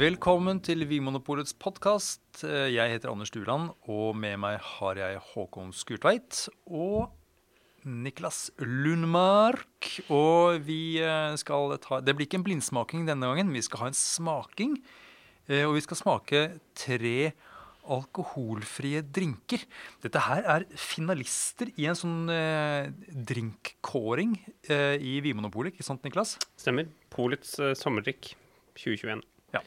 Velkommen til Vinmonopolets podkast. Jeg heter Anders Duland, og med meg har jeg Håkon Skurtveit og Niklas Lundmark. Og vi eh, skal ta Det blir ikke en blindsmaking denne gangen, vi skal ha en smaking. Eh, Og vi skal smake tre alkoholfrie drinker. Dette her er finalister i en sånn eh, drinkkåring eh, i Vinmonopolet, ikke sant, Niklas? Stemmer. Polets eh, sommerdrikk 2021. Ja.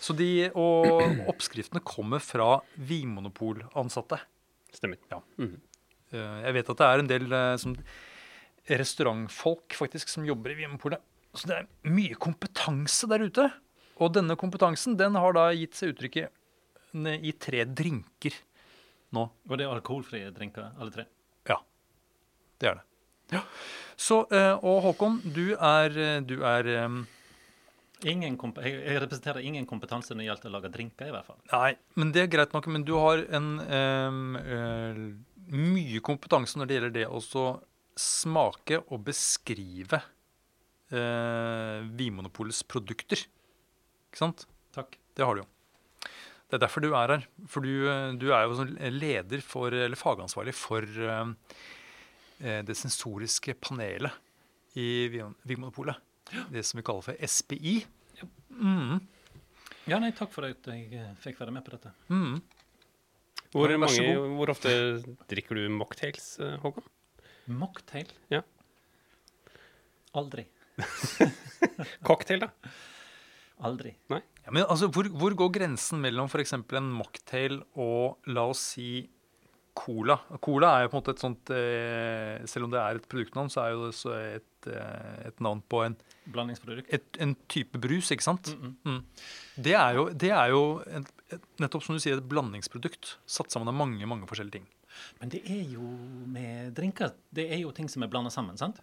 Så de, og oppskriftene kommer fra vinmonopolansatte. Stemmer. Eh, Jeg vet at det er en del eh, som restaurantfolk faktisk som jobber i Vinmonopolet. Så det er mye kompetanse der ute. Og denne kompetansen den har da gitt seg uttrykket i tre drinker nå. Og det er alkoholfrie drinker, alle tre? Ja, det er det. Ja. Så, eh, og Håkon, du er, du er Ingen jeg, representerer ingen kompetanse når det gjelder å lage drinker, i hvert fall. Nei, men det er greit nok. Men du har en um, uh, mye kompetanse når det gjelder det å smake og beskrive uh, Vinmonopolets produkter. Ikke sant? Takk. Det har du jo. Det er derfor du er her. For du, eh, du er jo leder for, eller fagansvarlig for eh, det sensoriske panelet i Vin- Vinmonopolet. Det som vi kaller for SPI. Mm, Ja, nei, takk for at jeg eh, fikk være med på dette. mm. Hvor, Ja, mange, hvor ofte drikker du mocktails, eh, Håkon? Mocktail? Ja. Aldri. Cocktail, da? Aldri. Ja, men altså, hvor, hvor går grensen mellom f.eks. en mocktail og la oss si cola? Cola er jo på en måte et sånt eh, Selv om det er et produktnavn, så er jo det så et, eh, et navn på en, Blandingsprodukt? et, en type brus, ikke sant? Mm -mm. Mm. Det er jo, det er jo et, et, nettopp som du sier, et blandingsprodukt satt sammen av mange mange forskjellige ting. Men det er jo med drinker Det er jo ting som er blanda sammen, sant?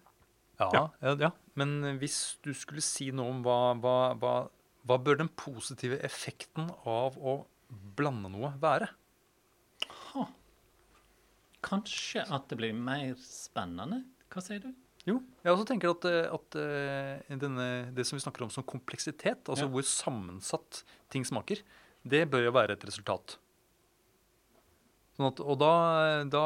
Ja, ja. Ja, Men hvis du skulle si noe om hva, hva, hva, hva bør den positive effekten av å blande noe være? Kanskje at det blir mer spennende? Hva sier du? Jo, jeg også tenker at, eh, at eh, denne, det som vi snakker om som kompleksitet, altså Ja. hvor sammensatt ting smaker, det bør jo være et resultat. Sånn at, og da, da,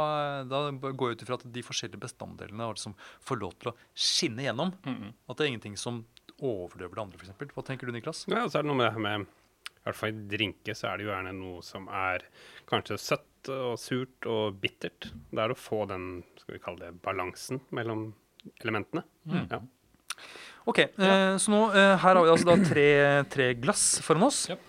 da går jeg ut ifra at de forskjellige bestanddelene har liksom får lov til å skinne gjennom. Mm -hmm. At det er ingenting som overdøver det andre, f.eks. Hva tenker du, Niklas? Ja, så er det noe med det her med I hvert fall i drinker så er det jo gjerne noe som er kanskje søtt og surt og bittert. Det er å få den, skal vi kalle det, balansen mellom elementene. Mm. Ja. Ok, eh, så nå eh, her har vi altså da tre, tre glass foran oss. Ja.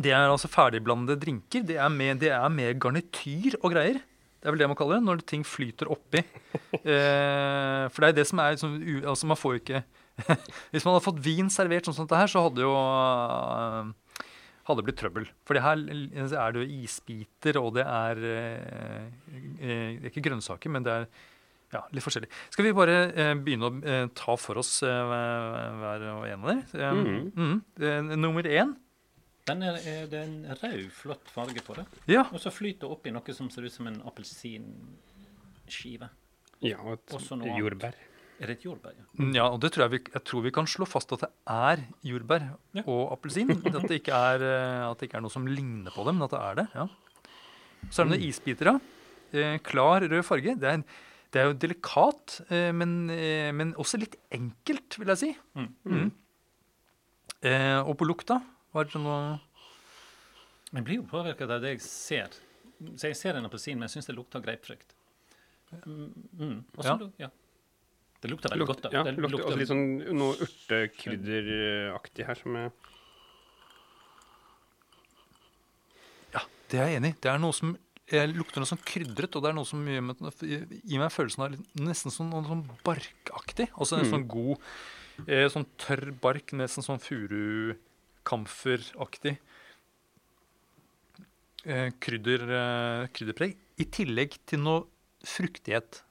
Det er altså ferdigblandede drinker. Det er, med, det er med garnityr og greier. Det er vel det man kaller det, når ting flyter oppi. Eh, for det er det som er liksom, u, altså Man får jo ikke Hvis man hadde fått vin servert sånn som dette her, så hadde jo eh, hadde det blitt trøbbel. For her er det jo isbiter, og det er eh, eh, ikke grønnsaker, men det er ja, litt forskjellig. Skal vi bare eh, begynne å eh, ta for oss eh, hver og en av dem? Eh, Mhm. mm, Eh, nummer én. Den er, er det en rød, flott farge på det. Ja. Og så flyter det oppi noe som ser ut som en appelsinskive. ja, og et jordbær. annet. Er det et jordbær? Ja? Mm, Ja, og det tror jeg, vi, jeg tror vi kan slå fast at det er jordbær Ja. og appelsin. At, det ikke er, eh, at det ikke er noe som ligner på dem, men at det er det. ja. Så er det noen isbiter, ja. Eh, klar rød farge. Det er, det er jo delikat, eh, men, men også litt enkelt, vil jeg si. Mm. Mm. Eh, og på lukta var det noe Jeg blir jo påvirket av det jeg ser. Så jeg ser en appelsin, men jeg syns det lukter grapefrukt. Mm, mm. Og så Ja. ja. Det lukter veldig Lukt, godt. da. ja, det lukter også litt sånn noe urtekrydderaktig her som er Ja, det er jeg enig i. Det er noe som jeg lukter noe sånn krydret, og det er noe som gir meg, gir meg følelsen av litt- nesten sånn, noe sånn barkaktig. Altså en Mm. sånn god, eh, sånn tørr bark, nesten sånn furukamferaktig eh, krydder, eh, krydderpreg. I tillegg til noe fruktighet.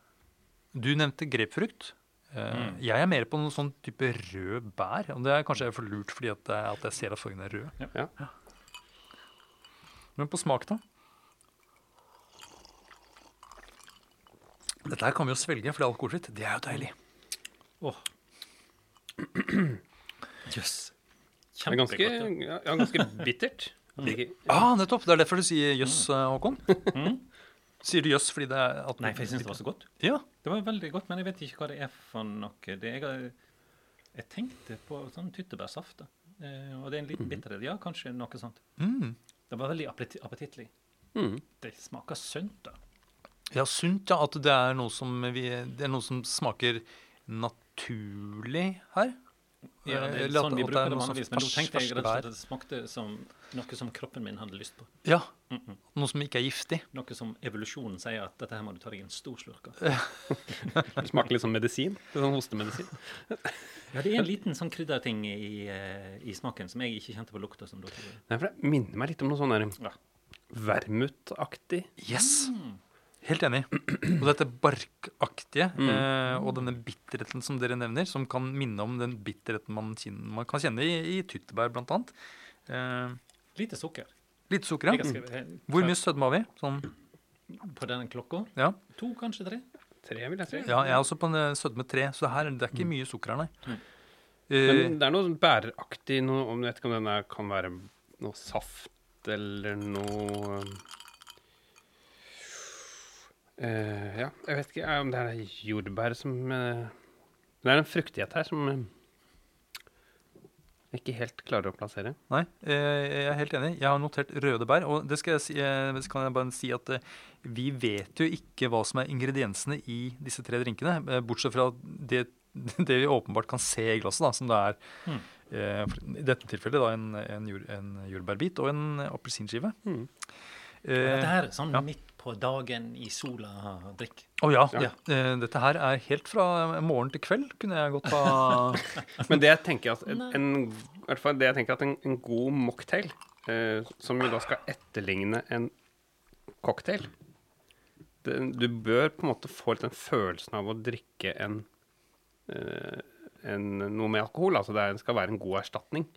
Du nevnte grepfrukt. Eh, Mm. Jeg er mer på noen sånn type rød bær. Og det er kanskje for lurt fordi at, jeg- at jeg ser at fargen er rød. Ja. Men på smak, da? Dette her kan vi jo svelge, for det er alkoholfritt. Det er jo deilig. Åh. Jøss. Det er ganske, Kjempegodt. ja, ja, ganske bittert. Ikke- Ah, nettopp! Det er derfor du sier jøss, yes, Håkon. Mm. Sier du jøss fordi det er at Nei, for jeg syns det var så godt. Ja. Det var veldig godt, men jeg vet ikke hva det er for noe. Det jeg, jeg tenkte på sånn tyttebærsaft. Eh, og det er en liten bitterhet. Ja, kanskje noe sånt. Mm. Det var veldig appetittlig. Mm. Det smaker sunt, da. ja, sunt, ja. At det er noe som, vi, det er noe som smaker naturlig her. Ja, det er sånn vi bruker er det vanligvis. Men nå tenkte jeg at det smakte som noe som kroppen min hadde lyst på. Ja. Mm -mm. Noe som ikke er giftig. Noe som evolusjonen sier at dette her må du ta deg en stor slurk av. Det smaker litt som medisin. Litt sånn hostemedisin. Ja, det er en liten sånn krydderting i, eh, i smaken som jeg ikke kjente på lukta. som dere. Nei, for Det minner meg litt om noe sånn Ja. vermutaktig. Yes! Mm. Helt enig. Og dette barkaktige Mm. eh, og denne bitterheten som dere nevner, som kan minne om den bitterheten man, kjenner, man kan kjenne i, i tyttebær, blant annet. Eh, Lite sukker. lite sukker, ja. skrevet Hvor mye sødme har vi? Sånn, På denne klokka? ja. To, kanskje tre? Tre, vil jeg si. ja, jeg er også på en eh, sødme tre, så det, her, det er ikke mye sukker her, nei. Mm. Eh, Men det er noe sånn bæreraktig noe, om Jeg vet ikke om den kan være noe saft eller noe eh, Ja, jeg vet ikke eh, om det er jordbær som uh, Det er en fruktighet her som eh, jeg ikke helt klarer å plassere. Nei, eh, jeg er helt enig. Jeg har notert røde bær. Og det skal jeg si, så kan jeg bare si at vi vet jo ikke hva som er ingrediensene i disse tre drinkene. Bortsett fra det, det vi åpenbart kan se i glasset, da, som det er Mm. I dette tilfellet da, en, en, jord, en jordbærbit og en appelsinskive. Mm. Eh, Dette her er sånn ja. midt på dagen i sola-drikk. Å ja. Ja. Eh, dette her er helt fra morgen til kveld, kunne jeg godt ha Men det jeg tenker at en, i hvert fall det jeg tenker at en, en god mocktail, eh, som jo da skal etterligne en cocktail det, Du bør på en måte få litt den følelsen av å drikke en, eh, en noe med alkohol. Altså det skal være en god erstatning.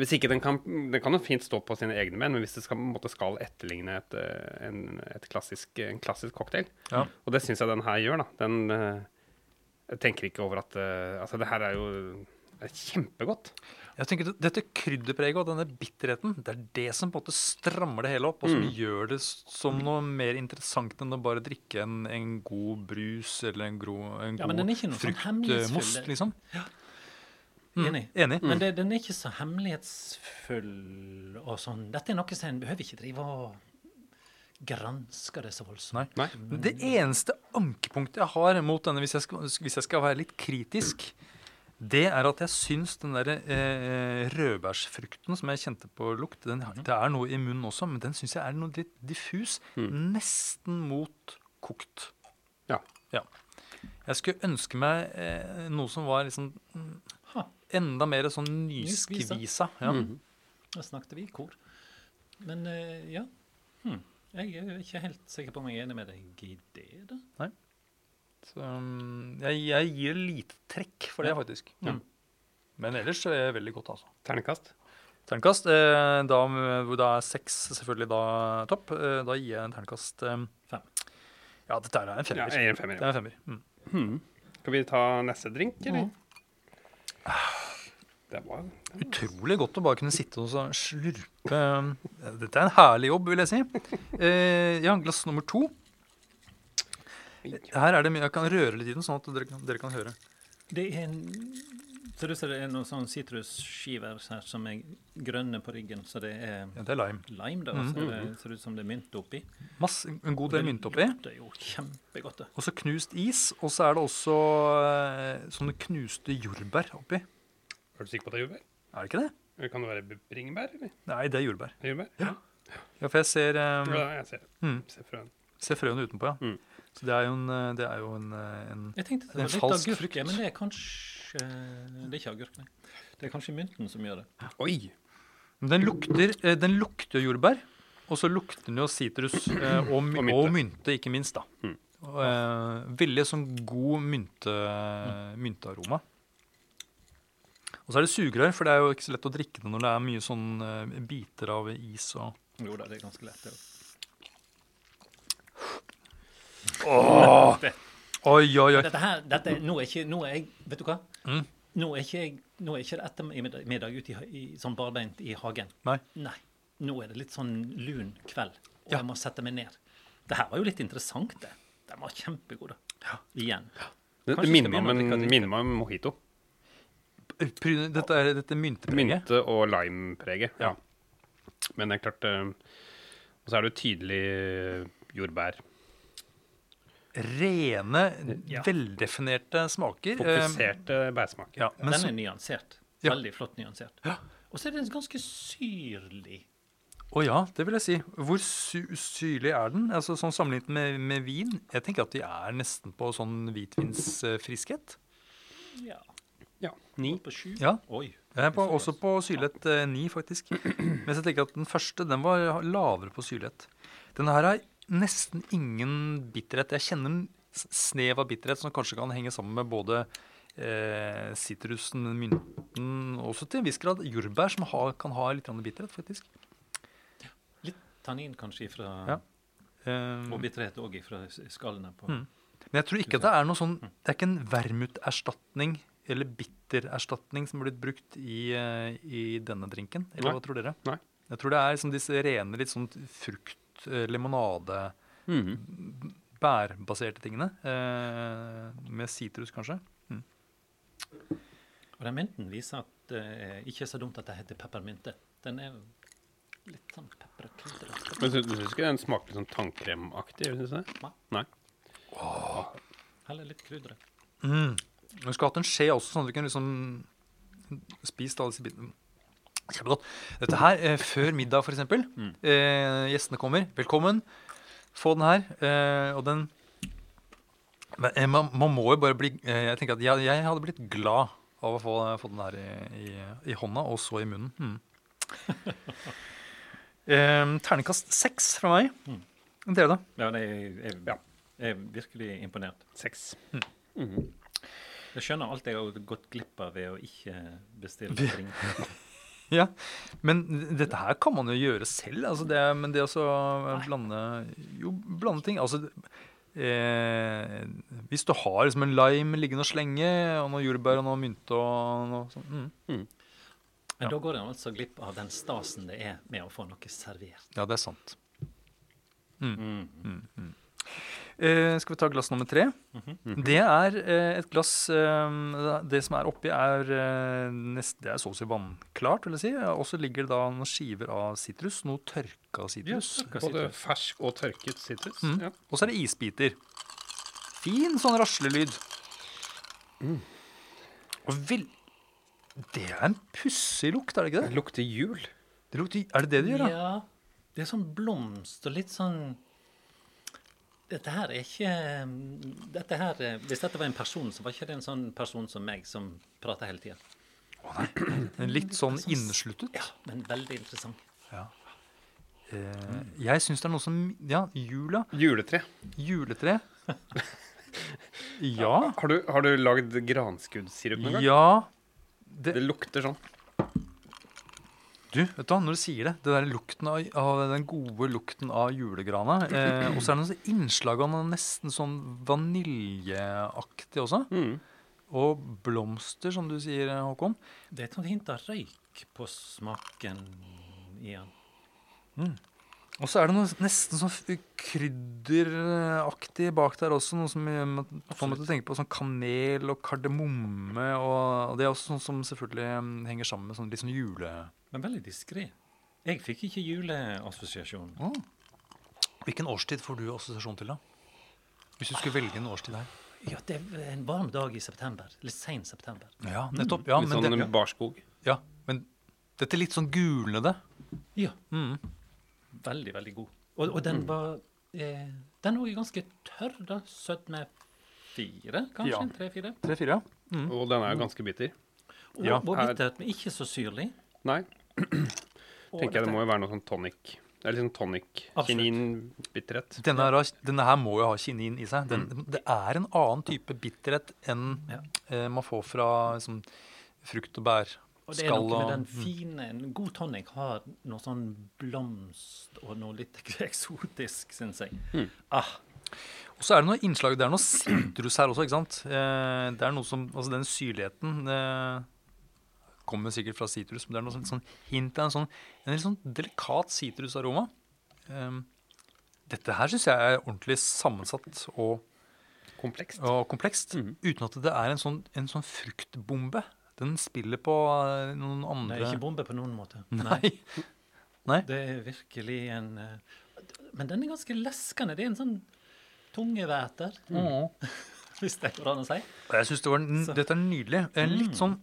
Hvis ikke den kan, den kan jo fint stå på sine egne menn, men hvis det skal, på skal etterligne et, eh, en, et klassisk, en klassisk cocktail Ja. Og det syns jeg den her gjør, da. Den eh, Jeg tenker ikke over at eh, Altså, det her er jo er kjempegodt. Jeg tenker Dette krydderpreget og denne bitterheten det er det som på en måte strammer det hele opp, og som Mm. gjør det som noe mer interessant enn å bare drikke en, en god brus eller en, gro, en Ja, ikke noe sånn fruktmost. Liksom. Mm, Enig. Enig. Men det, den er ikke så hemmelighetsfull og sånn. Dette er noe som en behøver ikke drive og granske det så voldsomt. Nei. Nei. Det eneste ankepunktet jeg har mot denne, hvis jeg skal, hvis jeg skal være litt kritisk, det er at jeg syns den der eh, rødbærsfrukten som jeg kjente på lukt, den, Mhm. det er noe i munnen også, men den syns jeg er noe litt diffus. Nesten mot kokt. Ja. Jeg skulle ønske meg eh, noe som var liksom mm, enda mer sånn Nyskvisa. Ja. Mm -hmm. da snakket vi i kor. Men eh, ja. Hmm. Jeg er ikke helt sikker på om jeg er enig med deg i det, da. Så um, jeg, jeg gir lite trekk for det, Ja. faktisk. Ja. Men ellers så er det veldig godt, altså. Ternekast. Ternekast, Eh, da, da er seks selvfølgelig da topp. Eh, da gir jeg en ternekast eh, Fem. Ja, dette er en Ja, femmer. jeg gir en femmer. det er en femmer. Mm. Hmm. Skal vi ta neste drink, eller? Mhm. Det var Utrolig godt å bare kunne sitte og slurpe Dette er en herlig jobb, vil jeg si. Eh, ja, glass nummer to. Her er det mye Jeg kan røre litt i den, sånn at dere, kan- dere kan høre. Det er en Ser ut som det er noen sånn sitrusskiver her som er grønne på ryggen, så det er Ja, det er lime. lime. da, mm. så det ser ut som det er mynt oppi. Masse, en god del mynt oppi. Det er jo kjempegodt. Og så knust is. Og så er det også eh, sånne knuste jordbær oppi. Er du sikker på at det er jordbær? Er det ikke det? Eller Kan det være bringebær, eller? Nei, det er jordbær. Det Er Jordbær? Ja. Ja, for jeg ser, um, Ja, jeg ser mm, Ser frøen. ser frøene utenpå, ja. Mm. Så det er jo en, eh, det er jo en, eh, en Jeg tenkte det var litt falsk agurk, frukt. men det er kanskje Det er ikke agurk, nei. Det er kanskje mynten som gjør det. Oi! Men den lukter, eh, den lukter jordbær. Og så lukter den jo sitrus eh, og, my- Og mynte. og mynte, ikke minst. da. Mm. Og, eh, veldig sånn god mynte, myntearoma. Og så er det sugerør, for det er jo ikke så lett å drikke det når det er mye sånn uh, biter av is og Jo da, det er ganske lett. det òg. Oh! Oi, oi, oi. Dette her, dette, nå er ikke Nå er jeg Vet du hva? Mm. Nå er ikke jeg Nå er ikke det ettermiddag middag ute i, i, sånn barbeint i hagen. Nei. Nei. Nå er det litt sånn lun kveld, og Ja. jeg må sette meg ned. Det her var jo litt interessant, det. Den var kjempegod, da. Igjen. Det, det minner skal meg om en minner meg om mojito. Pry- Dette er dette myntepreget. Mynte- og limepreget. Ja. Men det er klart eh, Og så er det jo tydelig jordbær. Rene, Ja. veldefinerte smaker. Eh, Fokuserte bærsmaker. Ja, men Den så, er nyansert. Ja. Veldig flott nyansert. Ja. Og så er den ganske syrlig. å ja, det vil jeg si. Hvor sy syrlig er den? Altså sånn Sammenlignet med, med vin? Jeg tenker at de er nesten på sånn hvitvinsfriskhet. Ja. Ja. Ni. På sju. Ja. Oi. Jeg er på, også på syrlighet eh, ni, faktisk. Mens jeg tenker at den første den var lavere på syrlighet. Denne her har nesten ingen bitterhet. Jeg kjenner en snev av bitterhet som kanskje kan henge sammen med både eh, sitrusen, mynten, og også til en viss grad jordbær, som har, kan ha litt grann bitterhet, faktisk. Litt tannin kanskje ifra Ja. Eh, Og bitterhet òg fra skallene på Mm. Men jeg tror ikke at det er noe sånn Det er ikke en vermuterstatning eller bittererstatning som er blitt brukt i, eh, i denne drinken. Eller Nei. hva tror dere? Nei. Jeg tror det er som disse rene litt sånn frukt, limonade limonade, -hmm. bærbaserte tingene. Eh, med sitrus, kanskje. Og den mynten viser at det er ikke så dumt at det heter peppermynte. Den er litt sånn pepper og. Men du, du ikke den smaker litt sånn tannkremaktig? Synes du det? Nei. Nei. Heller litt krydder. Mm. Vi skulle hatt en skje også, sånn at du kunne liksom spist alle disse bitene. Kjempegodt. Dette her eh, før middag, f.eks. Mm. Eh, gjestene kommer. Velkommen. Få den her. Eh, og den Men eh, man, man må jo bare bli eh, Jeg tenker at jeg, jeg hadde blitt glad av å få, få den her i, i, i hånda, og så i munnen. Mm. eh, terningkast seks fra meg. Mm. Dere, da? Ja, er, jeg, Ja. jeg er virkelig imponert. Seks. Mm. Mhm. Jeg skjønner alt jeg har gått glipp av ved å ikke bestille drink. Ja, men dette her kan man jo gjøre selv. Altså det, men det å blande Jo, blande ting. Altså eh, Hvis du har liksom en lime liggende og slenge, og noe jordbær og noe mynte og noe sånt mm. Men Ja. da går en altså glipp av den stasen det er med å få noe servert. Ja, det er sant. Mm. Eh, skal vi ta glass nummer tre? Det er uh, et glass eh, Det som er oppi, er nest, Det er så å si vannklart, vil jeg si. Og så ligger det da noen skiver av sitrus. Noe tørka sitrus. Ja, Både fersk og tørket sitrus. Mm. Ja. Og så er det isbiter. Fin sånn raslelyd. Og vil Det er en pussig lukt, er det ikke Det det? lukter jul. det lukter, er det det det gjør, da? Ja. Det er sånn blomst og litt sånn Dette her er ikke dette her, eh, Hvis dette var en person, så var ikke det en sånn person som meg som prater hele tida. Oh, Litt sånn innesluttet. Ja, men veldig interessant. Ja. Eh, jeg syns det er noe som Ja, jula. Juletre. Juletre. Ja. Har du, har du lagd granskuddsirup noen gang? Ja. Det Det, lukter sånn. Du, vet du når du sier det, det der lukten av, av den gode lukten av julegrana eh, Og så er det noen innslag av noe nesten sånn vaniljeaktig også. Mm. Og blomster, som du sier, Håkon. Det er et sånt hint av røyk på smaken i den. Og så er det noe nesten sånn krydderaktig bak der også. Noe som får meg til å tenke på sånn kanel og kardemomme. Og, og det er også sånn som selvfølgelig mm, henger sammen med sånn litt sånn jule... Men veldig diskré. Jeg fikk ikke juleassosiasjon. Å. Hvilken årstid får du assosiasjon til, da? Hvis du skulle velge en årstid her. Ja, det er en varm dag i september. Litt sein september. Ja, nettopp. Ja, Litt men, sånn det, barskog. ja, men dette er litt sånn gulnede. Ja, Mm. Veldig, veldig god. Og, og den var eh, Den òg ganske tørr, da. Sødme fire, kanskje? Ja. Tre-fire. Tre-fire, ja. Mm. Og den er jo ganske bitter. Og, Ja. og bittert, men ikke så syrlig. Nei, tenker jeg det må jo være noe sånn tonic. Det er litt sånn tonic. Kinin-bitterhet. Denne, denne her må jo ha kinin i seg. Den, Det er en annen type bitterhet enn Ja. eh, man får fra liksom, frukt og bær. Og det er noe med den fine En god tonic har noe sånn blomst og noe litt eksotisk, syns jeg. Mm. Ah, Og så er det noe innslag, det er noe sitrus her også, ikke sant? Eh, det er noe som, altså Den syrligheten eh, kommer sikkert fra sitrus, men det er noe sånn, sånn hint av en sånn, en litt sånn delikat sitrusaroma. Um, dette her syns jeg er ordentlig sammensatt og, Komplekst. og komplekst, mm. uten at det er en sånn, en sånn fruktbombe. Den spiller på noen noen Det andre er ikke bombe på noen måte. Nei. Nei. Det er virkelig en eh, Men den er ganske leskende. Det er en sånn tungevæter, Mm. hvis det går an å si. Jeg synes det var, Dette er nydelig. En Mm. litt sånn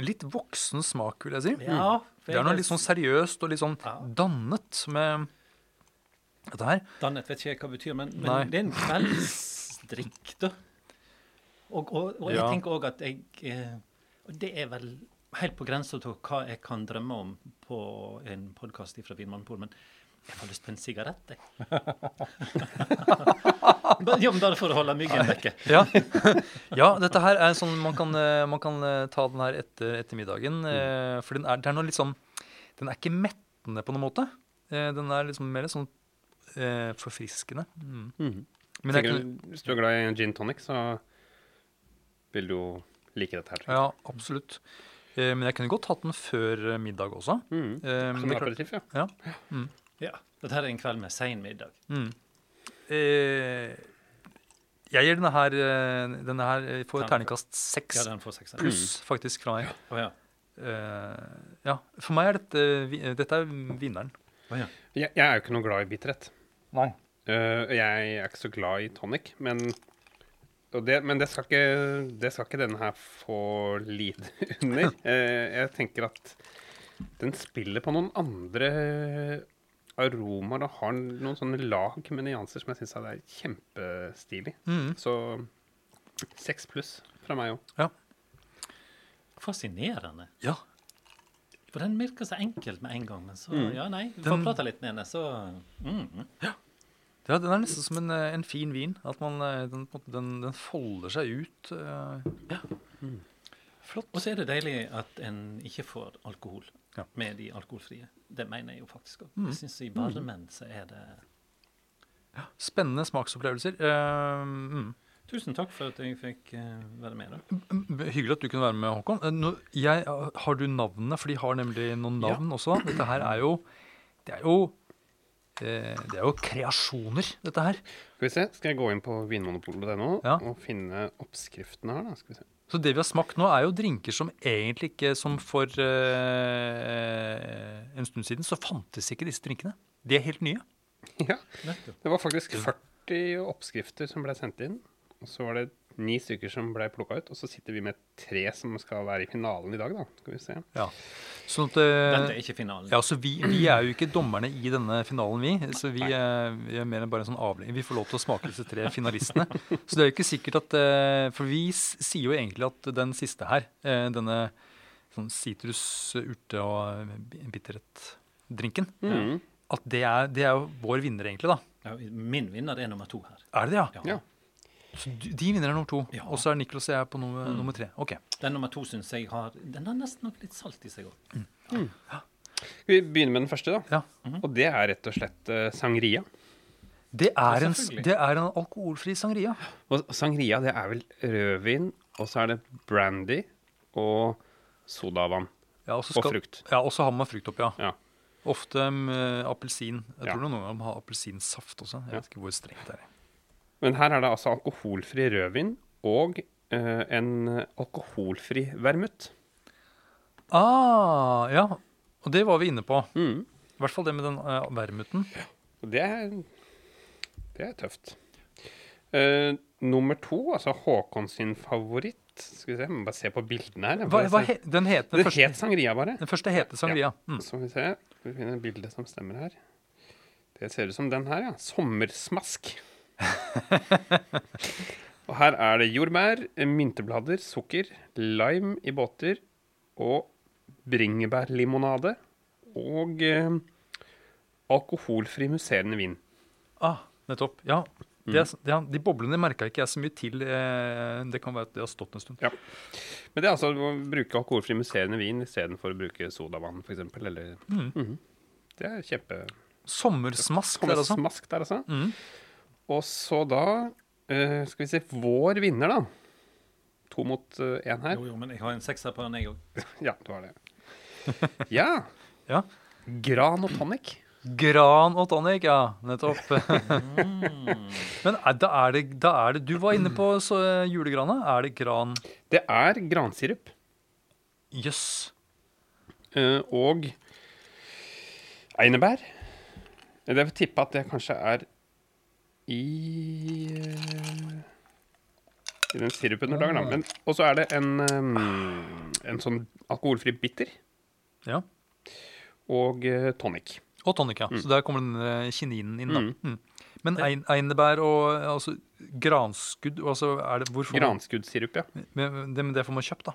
litt voksen smak, vil jeg si. Ja, Det er noe litt sånn seriøst og litt sånn Ja. dannet med dette her. Dannet vet ikke jeg hva det betyr, men, men det er en kveldsdrikk, da. Og, og, og jeg Ja. tenker òg at jeg eh, Det er vel helt på grensa til hva jeg kan drømme om på en podkast fra Vinmonopol, men jeg har lyst på en sigarett, jeg. Ja, men bare for å holde myggen vekke. Ja. ja, dette her er sånn man kan, eh, man kan eh, ta den her etter ettermiddagen. Mm. For den er, det er noe litt sånn Den er ikke mettende på noen måte. Eh, Den er liksom mer sånn eh, forfriskende. Mm. Mm. Men du, hvis du er glad i en gin tonic, så vil du jo like dette her. ja, absolutt. Eh, Men jeg kunne godt hatt den før eh, middag også. Mm. Eh, Som aperitiff, ja. Ja. Mm. ja. Dette er en kveld med sein middag. Mm. Eh, jeg gir denne her, eh, denne her eh, får terningkast seks Ja, den får sekser. pluss, faktisk, fra meg. Ja. Eh, ja, for meg er dette, dette er vinneren. Oh, ja. Jeg, jeg er jo ikke noe glad i bitterhet. Nei. Eh, jeg er ikke så glad i tonic, men, det, men det, skal ikke, det skal ikke denne her få lide under. Eh, jeg tenker at den spiller på noen andre aromaer og har noen sånne lag med nyanser som jeg syns er kjempestilig. Mm. Så seks pluss fra meg òg. Fascinerende. Ja. For den virker så enkelt med en gang, men så Mm. Ja, nei, vi Den- får prate litt med henne, så mm. ja, den er nesten som en, eh, en fin vin. At man, eh, den, den, den folder seg ut. eh, Flott. Og så er det deilig at en ikke får alkohol Ja. med de alkoholfrie. Det mener jeg jo faktisk òg. Mm. Jeg syns i varmen så er det Spennende smaksopplevelser. Uh, mm. Tusen takk for at jeg fikk være med. da. Mm, Hyggelig at du kunne være med, Håkon. Nå, jeg, har du navnene? For de har nemlig noen Ja. navn også. Dette her er jo Det er jo Det er jo kreasjoner, dette her. Skal vi se, skal jeg gå inn på vinmonopolet.no Ja. og finne oppskriftene her, da? Skal vi se. Så det vi har smakt nå, er jo drinker som egentlig ikke Som for eh, en stund siden så fantes ikke disse drinkene. De er helt nye. Ja, det var faktisk 40 oppskrifter som ble sendt inn. Og så var det ni stykker som ble plukka ut. Og så sitter vi med tre som skal være i finalen i dag, da. Skal vi se. Ja. Sånn at eh, Dette er ikke finalen. Ja, så vi, vi er jo ikke dommerne i denne finalen, vi. Så vi, er- vi er mer enn bare en sånn avling. Vi får lov til å smake disse tre finalistene. Så det er jo ikke sikkert at eh, For vi sier jo egentlig at den siste her, eh, denne sånn sitrus, urte og bitterhet-drinken, Mhm. at det er, det er jo vår vinner, egentlig, da. Ja, min vinner er nummer to her. Er det det, ja? Ja. Så de vinner er nummer to. Ja. Og så er Niklas og jeg på nummer, Mm. nummer tre. Ok. Den nummer to syns jeg har Den har nesten nok litt salt i seg òg. Skal vi begynner med den første, da? Ja. Og det er rett og slett uh, sangria. Det er, en, det er en alkoholfri sangria. Og sangria, det er vel rødvin, og så er det brandy og sodavann. Ja, og skal, Og frukt. Ja, og så har man frukt oppi, ja. Ja. Ofte med appelsin. Jeg Ja. tror noen ganger dem har appelsinsaft også. Jeg Ja. vet ikke hvor strengt det er. Men her er det altså alkoholfri rødvin og eh, en alkoholfri vermut. Ah, ja. Og det var vi inne på. Mm. I hvert fall det med den uh, vermuten. Ja. det er, det er tøft. Eh, nummer to, altså Håkon sin favoritt Skal vi se, jeg må bare se på bildene her. Hva, hva he, den, het, den, det første, het sangria, bare. den første heter sangria. Mm. Så vi se. Skal vi finne bilde som stemmer her. Det ser ut som den her, ja. Sommersmask. og her er det jordbær, mynteblader, sukker, lime i båter og bringebærlimonade. Og eh, alkoholfri musserende vin. Ah, nettopp. Ja. Det Mm. ja, de boblene merka ikke jeg så mye til. Eh, det kan være at det har stått en stund. Ja. Men det er altså å bruke alkoholfri musserende vin istedenfor å bruke sodavann, f.eks. Eller Mm. Mm. Det er kjempe Sommersmask der altså. Sommersmask der, altså. Og så da uh, Skal vi se Vår vinner, da. to mot én her. Jo, jo, men jeg har en sekser på den, jeg òg. Ja, du har det. Ja. Ja. Gran og tonic. Gran og tonic, ja. Nettopp. Men er, da, er det, da er det Du var inne på så, eh, julegrana. Er det gran Det er gransirup Jøss. eh, og einebær. Jeg vil tippe at det kanskje er i eh, I den sirupen du lager, da. Men- Og så er det en, eh, en sånn alkoholfri bitter Ja. og eh, tonic. Og tonic, ja. Så der kommer den kininen inn, da. Mm. Mm. Men einebær og altså, granskudd altså, er det, Granskuddsirup, ja. Men det, men det får man kjøpt, da.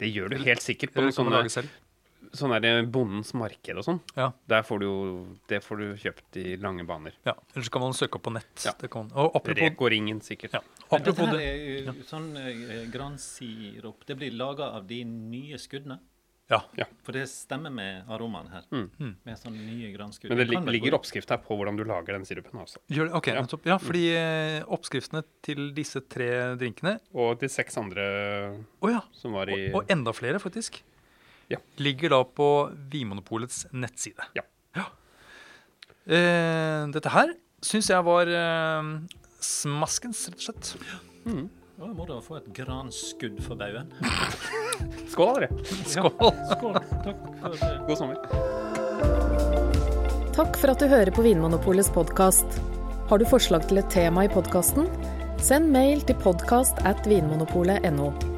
Det gjør du helt sikkert på noen sånne, lage er det der Bondens marked og sånn. Ja. Der får du jo Det får du kjøpt i lange baner. ja. Eller så kan man søke opp på nett. Ja. Det kan. Og apropos, Reko-ringen, sikkert. ja. Apropos det er sånn eh, gransirup. Det blir laga av de nye skuddene. Ja. For det stemmer med aromaen her. Mm. Med sånne nye granskudd. Men det lig- ligger oppskrift her på hvordan du lager den sirupen. Også. Gjør det? Ok, Ja. nettopp. Ja, fordi eh, oppskriftene til disse tre drinkene Og de seks andre oh, ja. som var i Og, og enda flere, faktisk. Ja. Ligger da på Vinmonopolets nettside. Ja. Eh, dette her syns jeg var eh, smaskens, rett og slett. Mm. Da må å få et granskudd for baugen. Skål, dere! Skål! Skål. Takk for det. God sommer. Takk for at du hører på Vinmonopolets podkast. Har du forslag til et tema i podkasten? Send mail til podkast at vinmonopolet.no.